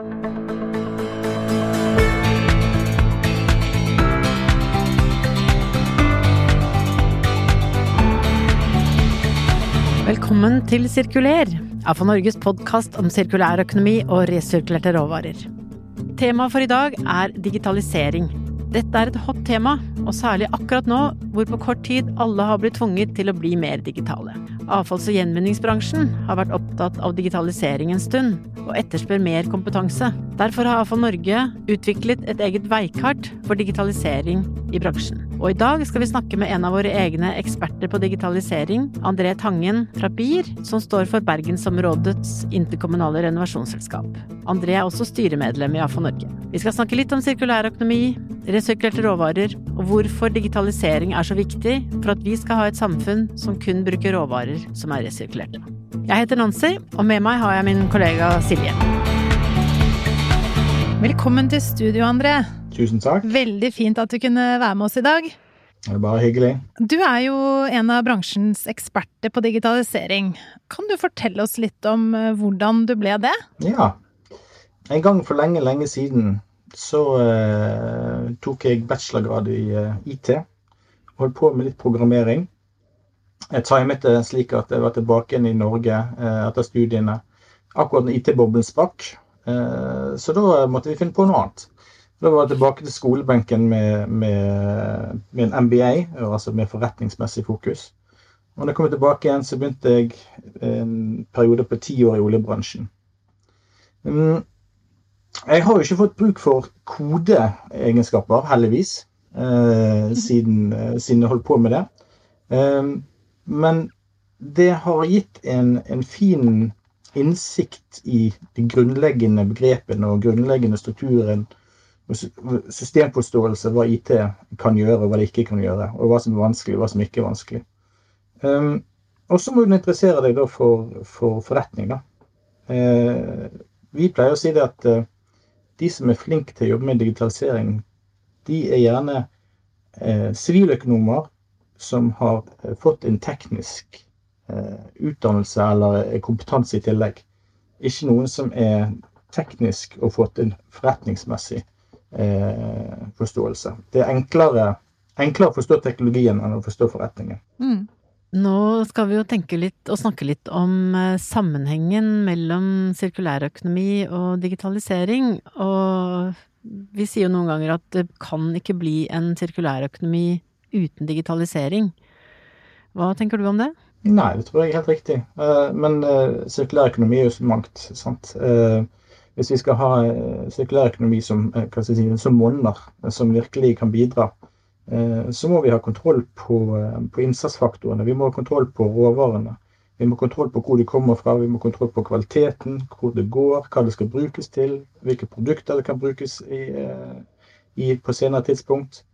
Velkommen til Sirkuler, AFA Norges podkast om sirkulær økonomi og resirkulerte råvarer. Temaet for i dag er digitalisering. Dette er et hot tema, og særlig akkurat nå, hvor på kort tid alle har blitt tvunget til å bli mer digitale. Avfalls- og gjenvinningsbransjen har vært opptatt av digitalisering en stund, og etterspør mer kompetanse. Derfor har Avfall Norge utviklet et eget veikart for digitalisering i bransjen. Og i dag skal vi snakke med en av våre egne eksperter på digitalisering, André Tangen fra BIR, som står for Bergensområdets interkommunale renovasjonsselskap. André er også styremedlem i Avfall Norge. Vi skal snakke litt om sirkulærøkonomi, resirkulerte råvarer, og hvorfor digitalisering er så viktig for at vi skal ha et samfunn som kun bruker råvarer som er resirkulerte. Jeg heter Nancy, og med meg har jeg min kollega Silje. Velkommen til studio, André. Tusen takk. Veldig fint at du kunne være med oss i dag. Det er bare hyggelig. Du er jo en av bransjens eksperter på digitalisering. Kan du fortelle oss litt om eh, hvordan du ble det? Ja. En gang for lenge, lenge siden så eh, tok jeg bachelorgrad i eh, IT. Holdt på med litt programmering. Jeg timet det slik at jeg var tilbake igjen i Norge eh, etter studiene akkurat når IT-boblen sprakk. Eh, så da måtte vi finne på noe annet. Da var jeg tilbake til skolebenken med, med, med en MBA, altså med forretningsmessig fokus. Og da jeg kom tilbake igjen, så begynte jeg en periode på ti år i oljebransjen. Mm, jeg har jo ikke fått bruk for kodeegenskaper, heldigvis, eh, siden, eh, siden, jeg holdt på med det. Eh, men det har gitt en, en, fin innsikt i de grunnleggende begrepene og grunnleggende strukturen og systemforståelse hva IT kan gjøre, og hva det ikke kan gjøre. Og hva som er vanskelig, og hva som ikke er vanskelig. Um, og så må du interessere deg for, for forretning, da. Uh, vi pleier å si det at uh, de som er flinke til å jobbe med digitalisering, de er gjerne siviløkonomer uh, som har fått en teknisk utdannelse eller kompetanse i tillegg. Ikke noen som er teknisk og fått en forretningsmessig eh, forståelse. Det er enklere, enklere, å forstå teknologien enn å forstå forretningen. Mm. Nå skal vi jo tenke litt og snakke litt om eh, sammenhengen mellom sirkulærøkonomi og digitalisering. Og vi sier jo noen ganger at det kan ikke bli en sirkulærøkonomi uten digitalisering. Hva tenker du om det? Nei, det tror jeg er helt riktig. Eh, men uh, sirkulærøkonomi er jo så mangt. sant? hvis vi skal ha eh, sirkulærøkonomi som, eh, si, som monner, eh, som virkelig kan bidra, så må vi ha kontroll på, på, innsatsfaktorene. Vi må ha kontroll på råvarene. Vi må ha kontroll på hvor de kommer fra, vi må ha kontroll på kvaliteten, hvor det går, hva det skal brukes til, hvilke produkter det kan brukes i, i på senere tidspunkt.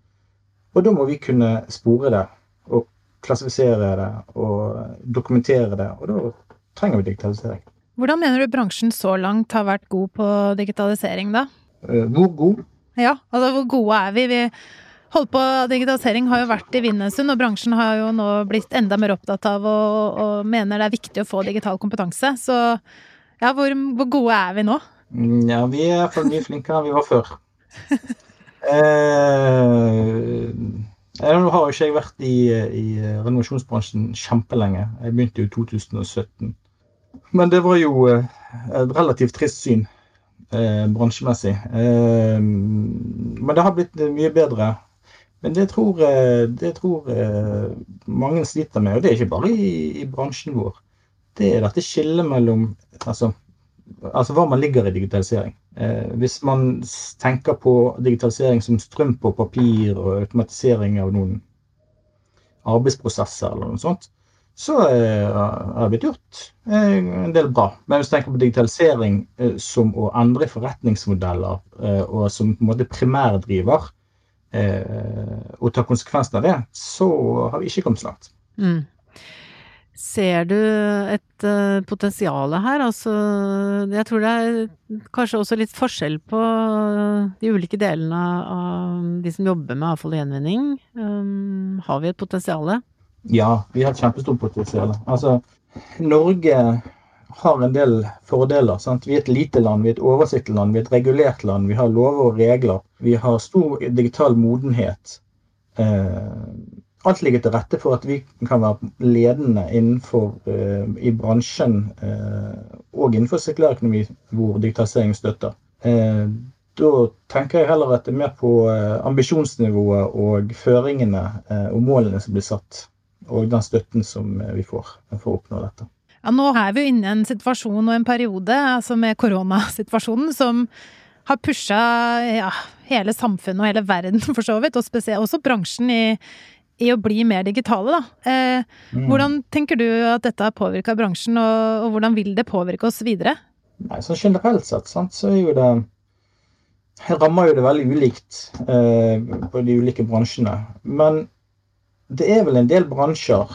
Og da må vi kunne spore det og klassifisere det og dokumentere det. Og da trenger vi digitalisering. Hvordan mener du bransjen så langt har vært god på digitalisering, da? Eh, hvor god? Ja, altså hvor gode er vi? Vi holdt på digitalisering har jo vært i vinden en stund, og bransjen har jo nå blitt enda mer opptatt av og, og mener det er viktig å få digital kompetanse. Så ja, hvor, hvor gode er vi nå? Mm, ja, vi er for mye flinkere enn vi var før. eh, har jo ikke jeg vært i, i renovasjonsbransjen kjempelenge. Jeg begynte jo i 2017. Men det var jo eh, et relativt trist syn eh, bransjemessig. Eh, men det har blitt mye bedre. Men det tror, eh, det tror eh, mange sliter med, og det er ikke bare i, i bransjen vår. Det er dette skillet mellom altså, altså hva man ligger i digitalisering. Eh, hvis man tenker på digitalisering som strøm på papir og automatisering av noen arbeidsprosesser eller noe sånt, så har det blitt gjort en del bra. Men hvis du tenker på digitalisering som å endre forretningsmodeller, og som på en måte primærdriver, og ta konsekvensen av det, så har vi ikke kommet langt. Mm. Ser du et uh, potensial her? Altså, jeg tror det er kanskje også litt forskjell på de ulike delene av de som jobber med avfall og gjenvinning. Um, har vi et potensial? Ja, vi har et kjempestort potensial. Altså, Norge har en del fordeler. Sant? Vi er et lite land, vi er et oversiktlig land, vi er et regulert land. Vi har lover og regler. Vi har stor digital modenhet. Eh, alt ligger til rette for at vi kan være ledende innenfor eh, i bransjen eh, og innenfor sirkulærøkonomi hvor digitalisering støtter. Da tenker jeg heller at det er mer på ambisjonsnivået og føringene og målene som blir satt, og den støtten som vi får for å oppnå dette. Ja, nå er vi jo inne i en situasjon og en periode, altså med koronasituasjonen, som har pusha ja, hele samfunnet og hele verden for så vidt, og spesielt også bransjen i, i å bli mer digitale, da. Eh, mm. Hvordan tenker du at dette har påvirka bransjen, og, og, hvordan vil det påvirke oss videre? Nei, så Generelt sett sant, så er jo det Her rammer jo det veldig ulikt eh, på de ulike bransjene. Men det er vel en del bransjer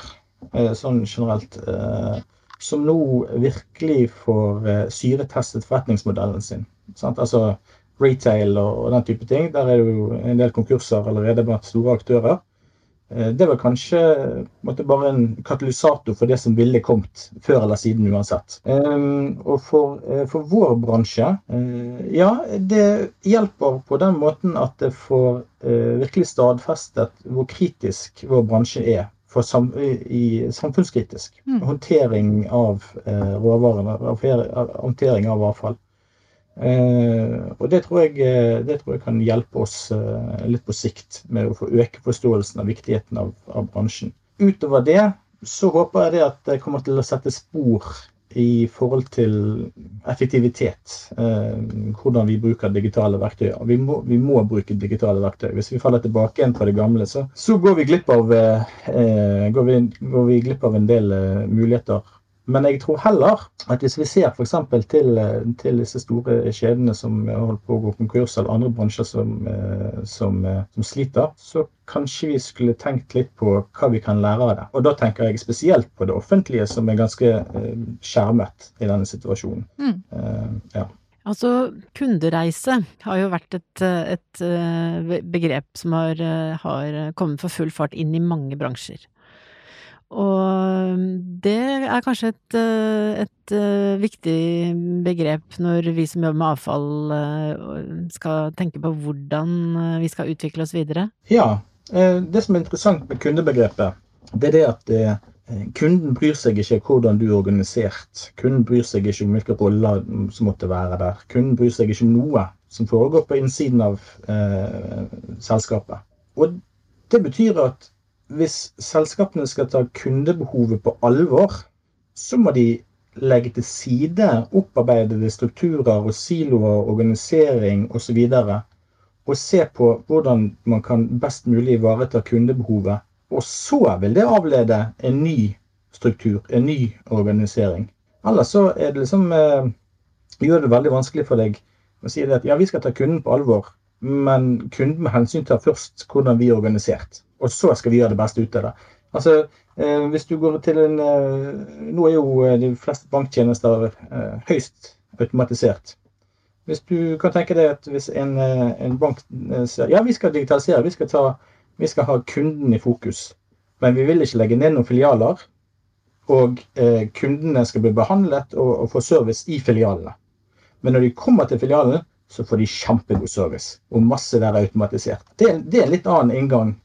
eh, sånn generelt eh, som nå virkelig får eh, syretestet forretningsmodellen sin. Sant? Altså retail og, og den type ting. Der er det jo en del konkurser allerede blant store aktører. Eh, det var kanskje måtte, bare en katalysator for det som ville kommet før eller siden uansett. Um, og for, uh, for, vår bransje, ja, det hjelper på den måten at det får virkelig stadfestet hvor kritisk vår bransje er sam, i, samfunnskritisk. Mm. Håndtering av råvarene, håndtering av avfall. Eh, og det tror, jeg, eh, det tror, jeg, kan hjelpe oss eh, litt på sikt med å få øke forståelsen av viktigheten av, av, bransjen. Utover det så håper jeg det at det kommer til å sette spor i forhold til effektivitet. hvordan vi bruker digitale verktøy. Vi må, vi må, bruke digitale verktøy. Hvis vi faller tilbake igjen på det gamle, så, så går, vi av, går, vi, går vi glipp av en del muligheter men jeg tror heller at hvis vi ser f.eks. Til, til disse store kjedene som holder på å gå konkurs, eller andre bransjer som, eh, som, eh, som, sliter, så kanskje vi skulle tenkt litt på hva vi kan lære av det. Og da tenker jeg spesielt på det offentlige, som er ganske eh, skjermet i denne situasjonen. Mm. ja. Altså, kundereise har jo vært et, et begrep som har, har kommet for full fart inn i mange bransjer. Og det er kanskje et, eh, et, eh, viktig begrep når vi som jobber med avfall eh, skal tenke på hvordan vi skal utvikle oss videre? Ja. Det som er interessant med kundebegrepet, det er det at kunden bryr seg ikke hvordan du er organisert. Kunden bryr seg ikke om hvilke roller som måtte være der. Kunden bryr seg ikke noe som foregår på innsiden av eh, selskapet. Og det betyr at hvis selskapene skal ta kundebehovet på alvor, så må de legge til side opparbeidede strukturer og siloer, organisering osv. Og, og se på hvordan man kan best mulig ivareta kundebehovet. Og så vil det avlede en ny struktur, en ny organisering. Ellers så er det liksom eh, gjør det veldig vanskelig for deg å si at ja, vi skal ta kunden på alvor, men kunden hensyn til først hvordan vi er organisert og så skal vi gjøre det beste ut av det. Altså, eh, hvis du går til en eh, Nå er jo eh, de fleste banktjenester eh, høyst automatisert. Hvis du kan tenke deg at hvis en, eh, en bank eh, sier ja, vi skal digitalisere, vi skal, ta, vi skal, ha kunden i fokus, men vi vil ikke legge ned noen filialer, og kundene skal bli behandlet og, og få service i filialene. Men når de kommer til filialen, så får de kjempegod service, og masse der er automatisert. Det, det er en litt annen inngang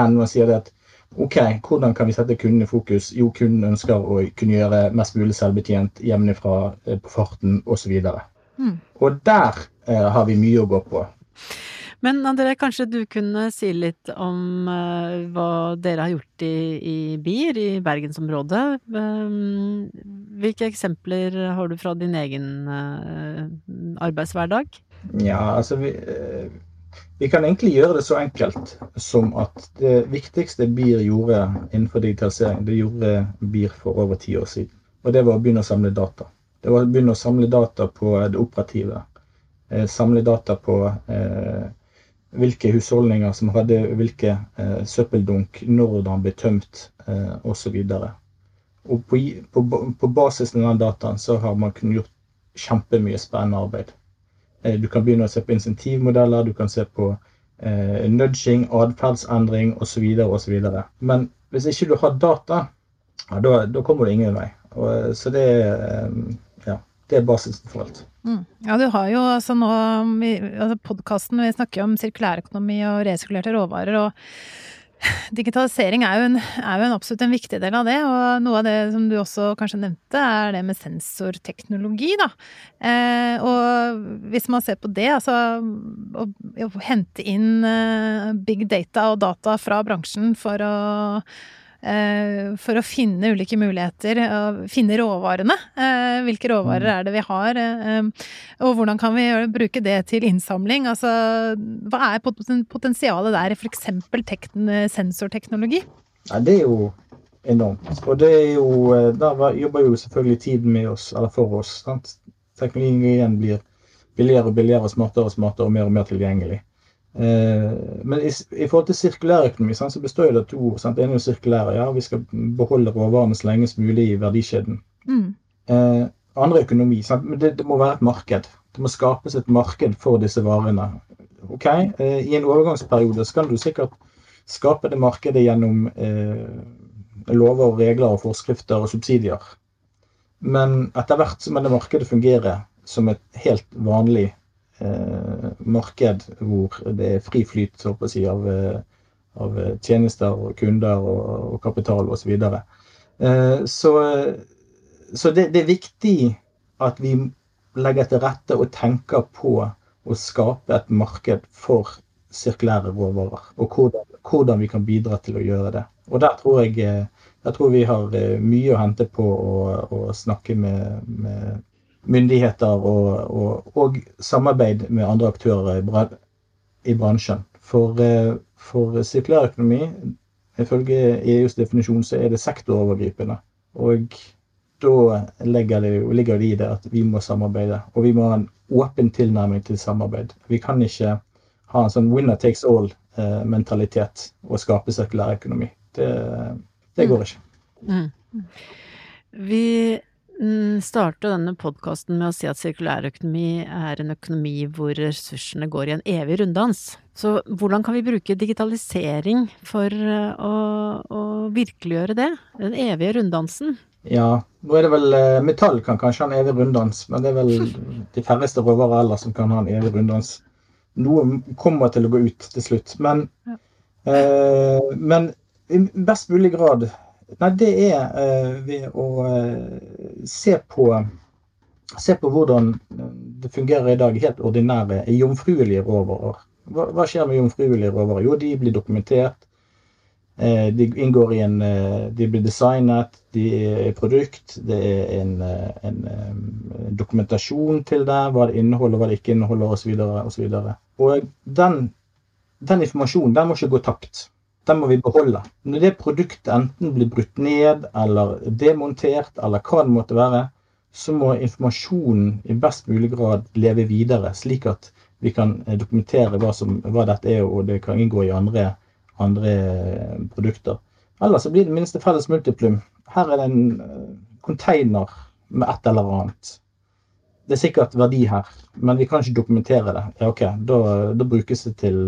enn å si at OK, hvordan kan vi sette kunden i fokus? Jo, kunden ønsker å kunne gjøre mest mulig selvbetjent hjemmefra eh, på farten osv. Og, mm. og der eh, har vi mye å gå på. Men André, kanskje du kunne si litt om uh, hva dere har gjort i, i BIR, i bergensområdet. Um, hvilke eksempler har du fra din egen uh, arbeidshverdag? Ja, altså vi, uh, vi kan egentlig gjøre det så enkelt som at det viktigste BIR gjorde innenfor digitalisering, det gjorde BIR for over ti år siden. Og det var å begynne å samle data. Det var å begynne å samle data på det operative. Eh, samle data på eh, hvilke husholdninger som hadde hvilke eh, søppeldunk, når den ble tømt eh, osv. Og på, på, på basis av den dataen så har man kunnet gjort kjempemye spennende arbeid. Eh, du kan begynne å se på insentivmodeller, du kan se på eh, nudging, atferdsendring osv. osv. Men hvis ikke du har data, ja, da, da, kommer du ingen vei. Og, så det, ja, det er basisen for alt. Mm. Ja, du har jo altså nå altså Podkasten, vi snakker om sirkulærøkonomi og resirkulerte råvarer. og Digitalisering er jo, en, er jo en absolutt en viktig del av det, og noe av det som du også kanskje nevnte, er det med sensorteknologi, da. Eh, og hvis man ser på det, altså å, å hente inn eh, big data og data fra bransjen for å for å finne ulike muligheter, finne råvarene. Eh, hvilke råvarer er det vi har, eh, og hvordan kan vi bruke det til innsamling? Altså, hva er potensialet der i f.eks. sensorteknologi? Ja, det er jo enormt. Og det er jo Der jobber jo selvfølgelig tiden med oss, eller for oss. Sant? Teknologien blir billigere og billigere, smartere og smartere og mer og mer tilgjengelig. Eh, men i, i, forhold til sirkulærøkonomi så består det av to. Sant? Det ene er sirkulære. Ja, vi skal beholde råvarene så lenge som mulig i verdikjeden. Mm. Eh, andre økonomi. Sant? Men det, det, må være et marked. Det må skapes et marked for disse varene. Ok, eh, I en overgangsperiode skal du sikkert skape det markedet gjennom eh, lover, og regler, og forskrifter og subsidier. Men etter hvert så må det markedet fungere som et helt vanlig marked hvor det er fri flyt så å si, av, eh, av tjenester og kunder og, og kapital osv. Så, videre. Eh, så, så det, det, er viktig at vi legger til rette og tenker på å skape et marked for sirkulære råvarer. Og hvordan, hvordan, vi kan bidra til å gjøre det. Og der tror jeg, jeg tror vi har mye å hente på å, å snakke med, med myndigheter og, og, og, samarbeid med andre aktører i bransjen. For, for sirkulær økonomi, ifølge EUs definisjon, så er det sektorovergripende. Og da ligger det, ligger det i det at vi må samarbeide. Og vi må ha en åpen tilnærming til samarbeid. Vi kan ikke ha en sånn winner takes all-mentalitet eh, og skape sirkulærøkonomi. Det, det går ikke. Mm. Vi Mm, starte denne podkasten med å si at sirkulærøkonomi er en økonomi hvor ressursene går i en evig runddans. Så hvordan kan vi bruke digitalisering for eh, å, å virkeliggjøre det? Den evige runddansen? Ja, nå er det vel eh, Metall kan kanskje ha en evig runddans, men det er vel de færreste råvarer ellers som kan ha en evig runddans. Noe kommer til å gå ut til slutt. Men, ja. eh, men i best mulig grad Nei, det er uh, ved å uh, se, på, se på hvordan det fungerer i dag, helt ordinære, jomfruelige råvarer. Hva, hva, skjer med jomfruelige råvarer? Jo, de blir dokumentert. De inngår i en De blir designet, de er produkt. Det er en, en, en dokumentasjon til det, hva det inneholder, hva det ikke inneholder, osv. Og, og, og den, den informasjonen den må ikke gå tapt den må vi beholde. Når det produktet enten blir brutt ned eller demontert, eller hva det måtte være, så må informasjonen i best mulig grad leve videre, slik at vi kan eh, dokumentere hva, som, hva dette er, og det kan inngå i andre, andre eh, produkter. Ellers så blir det minste felles multiplum. Her er det en eh, container med et eller annet. Det er sikkert verdi her, men vi kan ikke dokumentere det. Ja, ok, da, da brukes det til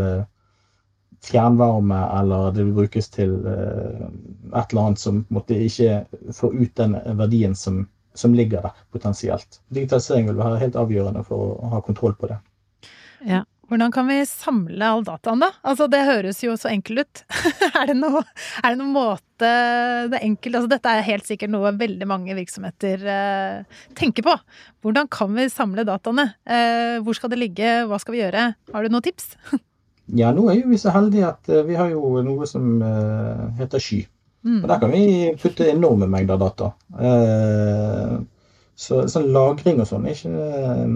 fjernvarme, eller det brukes til uh, et eller annet som måtte ikke får ut den verdien som, som, ligger der potensielt. Digitalisering vil være helt avgjørende for å ha kontroll på det. Ja. Hvordan kan vi samle all dataen, da? Altså, det høres jo så enkelt ut. er, det noe, er, det noen måte det er enkelt Altså, dette er helt sikkert noe veldig mange virksomheter eh, tenker på. Hvordan kan vi samle dataene? Eh, hvor skal det ligge? Hva skal vi gjøre? Har du noen tips? Ja, nå er jo vi så heldige at uh, vi har jo noe som uh, heter Sky. Mm. Og Der kan vi putte enorme mengder data. Uh, så sånn lagring og sånn er ikke,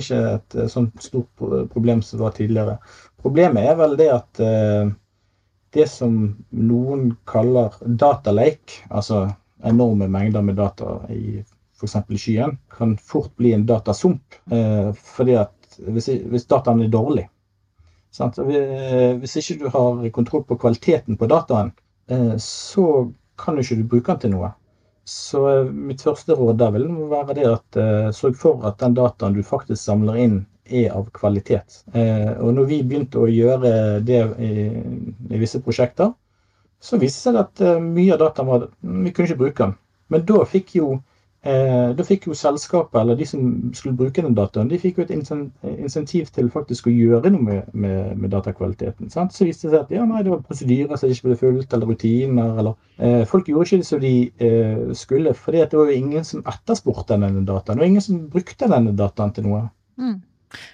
ikke et sånt stort problem som det var tidligere. Problemet er vel det at det som noen kaller datalake, altså enorme mengder med data i f.eks. skyen, kan fort bli en datasump. fordi at hvis, hvis dataen er dårlig, hvis ikke du har kontroll på kvaliteten på dataen, eh, så kan du ikke bruke den til noe. Så eh, mitt første råd der vil være det at sørg for at den dataen du faktisk samler inn, er av kvalitet. Og når vi begynte å gjøre det i, i visse prosjekter, så viste det seg at mye av dataen var Vi kunne ikke bruke den. Men da fikk jo Eh, da fikk jo selskapet, eller de som skulle bruke den dataen, de fikk jo et insentiv til faktisk å gjøre noe med, med, med datakvaliteten. Sant? Så viste det seg at ja, nei, det var prosedyrer som ikke ble fulgt, eller rutiner. eller eh, Folk gjorde ikke det som de eh, skulle, for det var jo ingen som etterspurte denne dataen. Og ingen som brukte denne dataen til noe. Mm.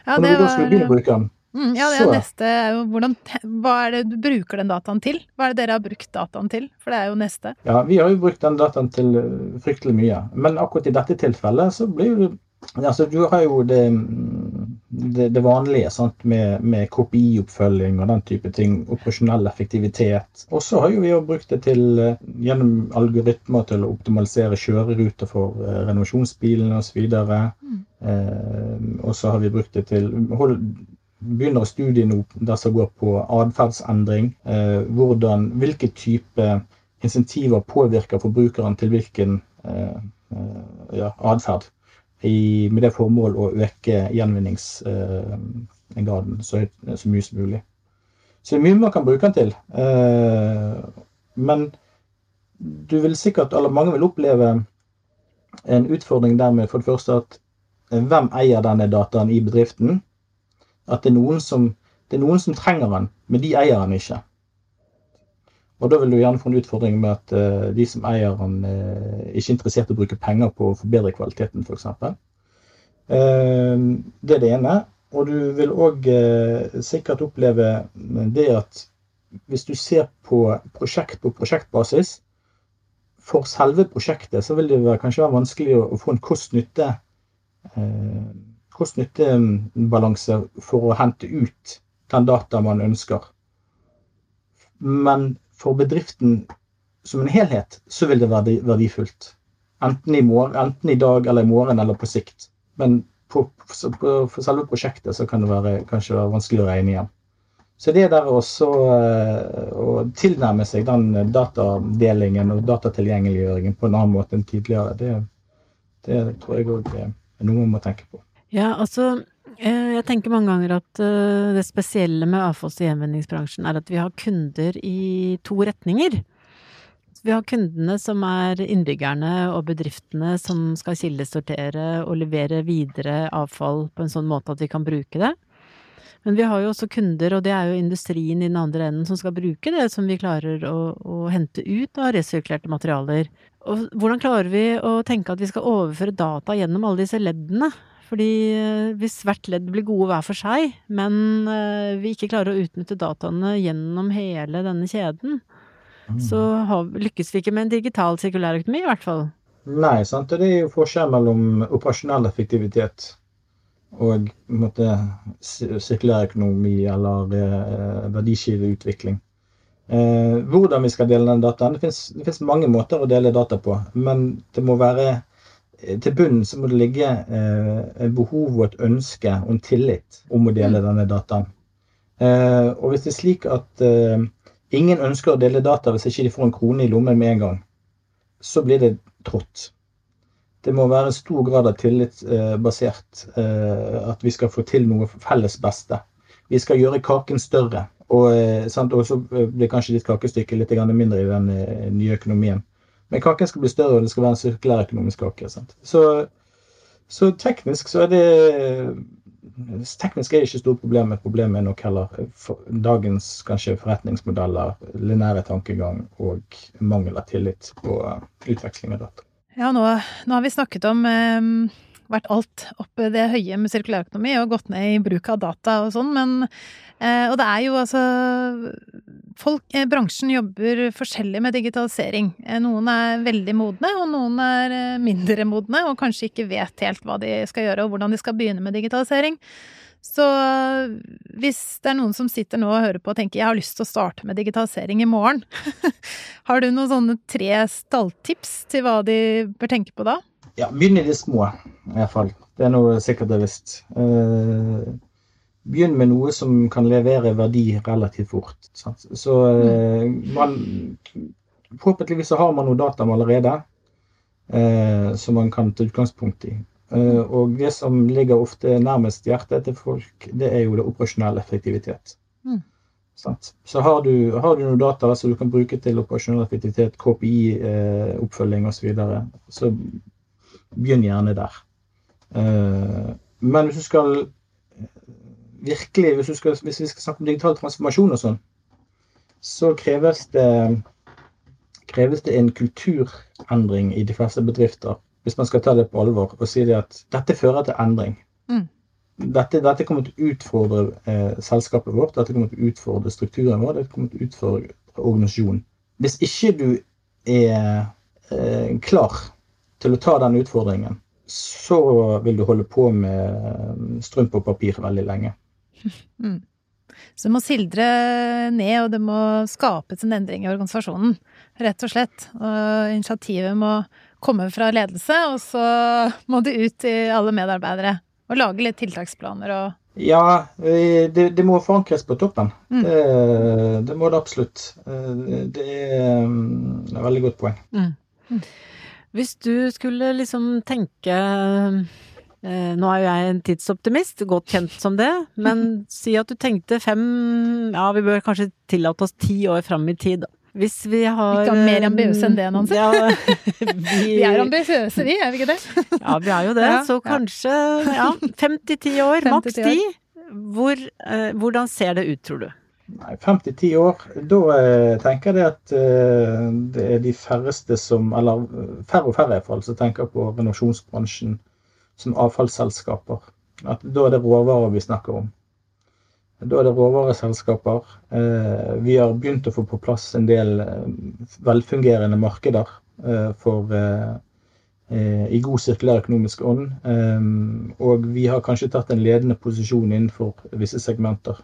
Ja, og når vi da skulle begynne å bruke den, Mm, ja, det er neste hvordan, Hva er det du bruker den dataen til? Hva er det dere har brukt dataen til? For det er jo neste. Ja, vi har jo brukt den dataen til eh, fryktelig mye. Men akkurat i dette tilfellet så blir det Altså, du har jo det, det, det vanlige sant? Med, med KPI-oppfølging og den type ting. Operasjonell effektivitet. Og så har jo vi jo brukt det til eh, gjennom algoritmer til å optimalisere kjøreruter for uh, renovasjonsbilene osv. Mm. Eh, og så har vi brukt det til hold, begynner studien nå der som går på atferdsendring. Eh, hvilke type insentiver påvirker forbrukeren til hvilken eh, eh ja, atferd. Med det formål å øke gjenvinningsgraden så, så, mye som mulig. Så det er mye man kan bruke den til. Men du vil sikkert, eller mange vil oppleve en utfordring dermed for det første at hvem eier denne dataen i bedriften? At det er noen som, det er noen som trenger den, men de eier den ikke. Og da vil du gjerne få en utfordring med at uh, de som eier den, uh, ikke er interessert i å bruke penger på å forbedre kvaliteten, f.eks. Uh, det er det ene. Og du vil òg uh, sikkert oppleve det at hvis du ser på prosjekt på prosjektbasis, for selve prosjektet så vil det kanskje være vanskelig å, få en kost-nytte kost-nytte-balanse for å hente ut den data man ønsker. Men for bedriften som en helhet, så vil det være verdifullt. Enten i, morgen, enten i dag eller i morgen eller på sikt. Men på, på, for selve prosjektet så kan det være, kanskje være vanskelig å regne igjen. Så det der også eh, å tilnærme seg den datadelingen og datatilgjengeliggjøringen på en annen måte enn tidligere, det, det tror jeg òg er noe man må tenke på. Ja, altså eh, jeg tenker mange ganger at eh, det spesielle med avfalls- og gjenvinningsbransjen er at vi har kunder i to retninger. Vi har kundene som er innbyggerne og bedriftene som skal kildesortere og levere videre avfall på en sånn måte at vi kan bruke det. Men vi har jo også kunder, og det er jo industrien i den andre enden, som skal bruke det som vi klarer å, å hente ut av resirkulerte materialer. Og hvordan klarer vi å tenke at vi skal overføre data gjennom alle disse leddene? Fordi eh, hvis hvert ledd blir gode hver for seg, men eh, vi ikke klarer å utnytte dataene gjennom hele denne kjeden, mm. så lykkes vi ikke med en digital sirkulærøkonomi, i hvert fall. Nei, sant. det er jo forskjell mellom operasjonell effektivitet og sirkulær sirkulærøkonomi eller eh, verdikjedeutvikling. Eh, hvordan vi skal dele den dataen. Det finnes mange måter å dele data på, men det må være til bunnen så må det ligge et behov og et ønske og en tillit om å dele mm. denne dataen. Eh, og hvis det er slik at eh, ingen ønsker å dele data hvis ikke de får en krone i lommen med en gang, så blir det trått. Det må være stor grad av tillitsbasert basert at vi skal få til noe felles beste. Vi skal gjøre kaken større. Og, eh, så blir kanskje ditt kakestykke litt mindre i den eh, nye økonomien. Men kaken skal bli større, og det skal være en sirkulær økonomisk kake. Så, så, teknisk så er det Teknisk er det ikke stort problem. men Problemet er nok heller dagens kanskje forretningsmodeller, lineære tankegang og mangel av tillit på utveksling av data. Ja, nå, nå har vi snakket om eh, vært alt oppe det høye med sirkulærøkonomi og gått ned i bruk av data og sånn, men eh, Og det er jo altså folk, eh, bransjen jobber forskjellig med digitalisering. Eh, noen er veldig modne, og noen er eh, mindre modne, og kanskje ikke vet helt hva de skal gjøre, og hvordan de skal begynne med digitalisering. Så hvis det er noen som sitter nå og hører på og tenker jeg har lyst til å starte med digitalisering i morgen, har du noen sånne tre stalltips til hva de bør tenke på da? Ja, begynn i det små, i hvert fall. Det er noe sikkert det er visst. Eh, begynn med noe som kan levere verdi relativt fort. Sant? Så eh, man Forhåpentligvis så har man noe data allerede eh, som man kan ta utgangspunkt i. Eh, og det som ligger ofte nærmest hjertet til folk, det er jo det operasjonelle effektivitet. Mm. Så har du, har du noen data som du kan bruke til operasjonell effektivitet, KPI-oppfølging eh, osv., så, videre, så begynn gjerne der. Eh, men hvis du skal virkelig, hvis, skal, hvis, vi skal snakke om digital transformasjon og sånn, så kreves det, kreves det en kulturendring i de fleste bedrifter. Hvis man skal ta det på alvor og si det at dette fører til endring. Mm dette, dette, kommer til å utfordre eh, selskapet vårt, dette kommer til å utfordre strukturen vår, dette kommer til å utfordre organisasjonen. Hvis ikke du er eh, klar til å ta den utfordringen, så vil du holde på med eh, strømpe og papir veldig lenge. Mm. Så det må sildre ned, og det må skapes en endring i organisasjonen, rett og slett. Og initiativet må komme fra ledelse, og så må det ut til alle medarbeidere. Og lage litt tiltaksplaner og Ja, det, det må forankres på toppen. Mm. Det, det, må det absolutt. Det er mm, et veldig godt poeng. Mm. Hvis du skulle liksom tenke eh, Nå er jo jeg en tidsoptimist, godt kjent som det, men si at du tenkte fem Ja, vi bør kanskje tillate oss ti år fram i tid, da. Hvis vi har Ikke mer ambisiøse enn det, Nancy. Ja, vi, vi, er ambisiøse, vi, er vi ikke det? ja, vi er jo det. Så kanskje ja, fem til ti år, maks ti. Hvor, eh, hvordan ser det ut, tror du? Nei, Fem til ti år, da eh, tenker jeg at eh, det er de færreste som Eller færre og færre iallfall, som tenker på renovasjonsbransjen som avfallsselskaper. At da er det råvarer vi snakker om. Da er det råvareselskaper. Eh, vi har begynt å få på plass en del eh, velfungerende markeder eh, for i god sirkulær økonomisk ånd. Og vi har kanskje tatt en ledende posisjon innenfor visse segmenter.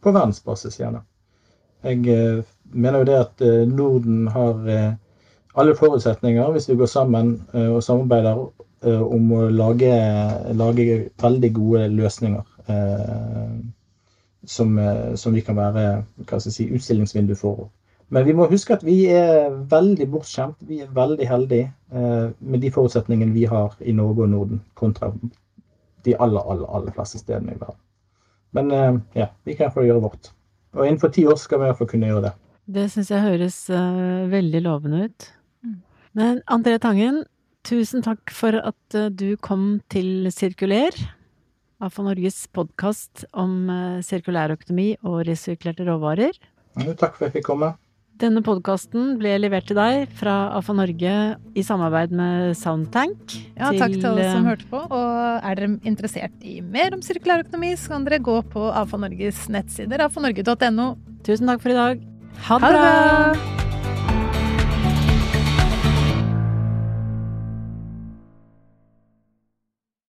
På verdensbasis, gjerne. Jeg mener jo det at Norden har alle forutsetninger, hvis vi går sammen og samarbeider om å lage, lage veldig gode løsninger som, eh, som vi kan være si, utstillingsvindu for. Men vi må huske at vi er veldig bortskjemt. Vi er veldig heldige eh, med de forutsetningene vi har i Norge og Norden, kontra de aller, aller, aller fleste stedene i verden. Men eh, ja, vi kan iallfall gjøre vårt. Og innenfor ti år skal vi iallfall kunne gjøre det. Det syns jeg høres uh, veldig lovende ut. Mm. Men André Tangen, tusen takk for at uh, du kom til Sirkuler. AFA Norges podkast om eh, sirkulærøkonomi og resirkulerte råvarer. Ja, takk for at jeg fikk komme. Denne podkasten ble levert til deg fra AFA Norge i samarbeid med Soundtank. Ja, takk til alle som eh, hørte på. Og er dere interessert i mer om sirkulærøkonomi, så kan dere gå på AFA Norges nettsider, afanorge.no. Tusen takk for i dag. Ha det bra!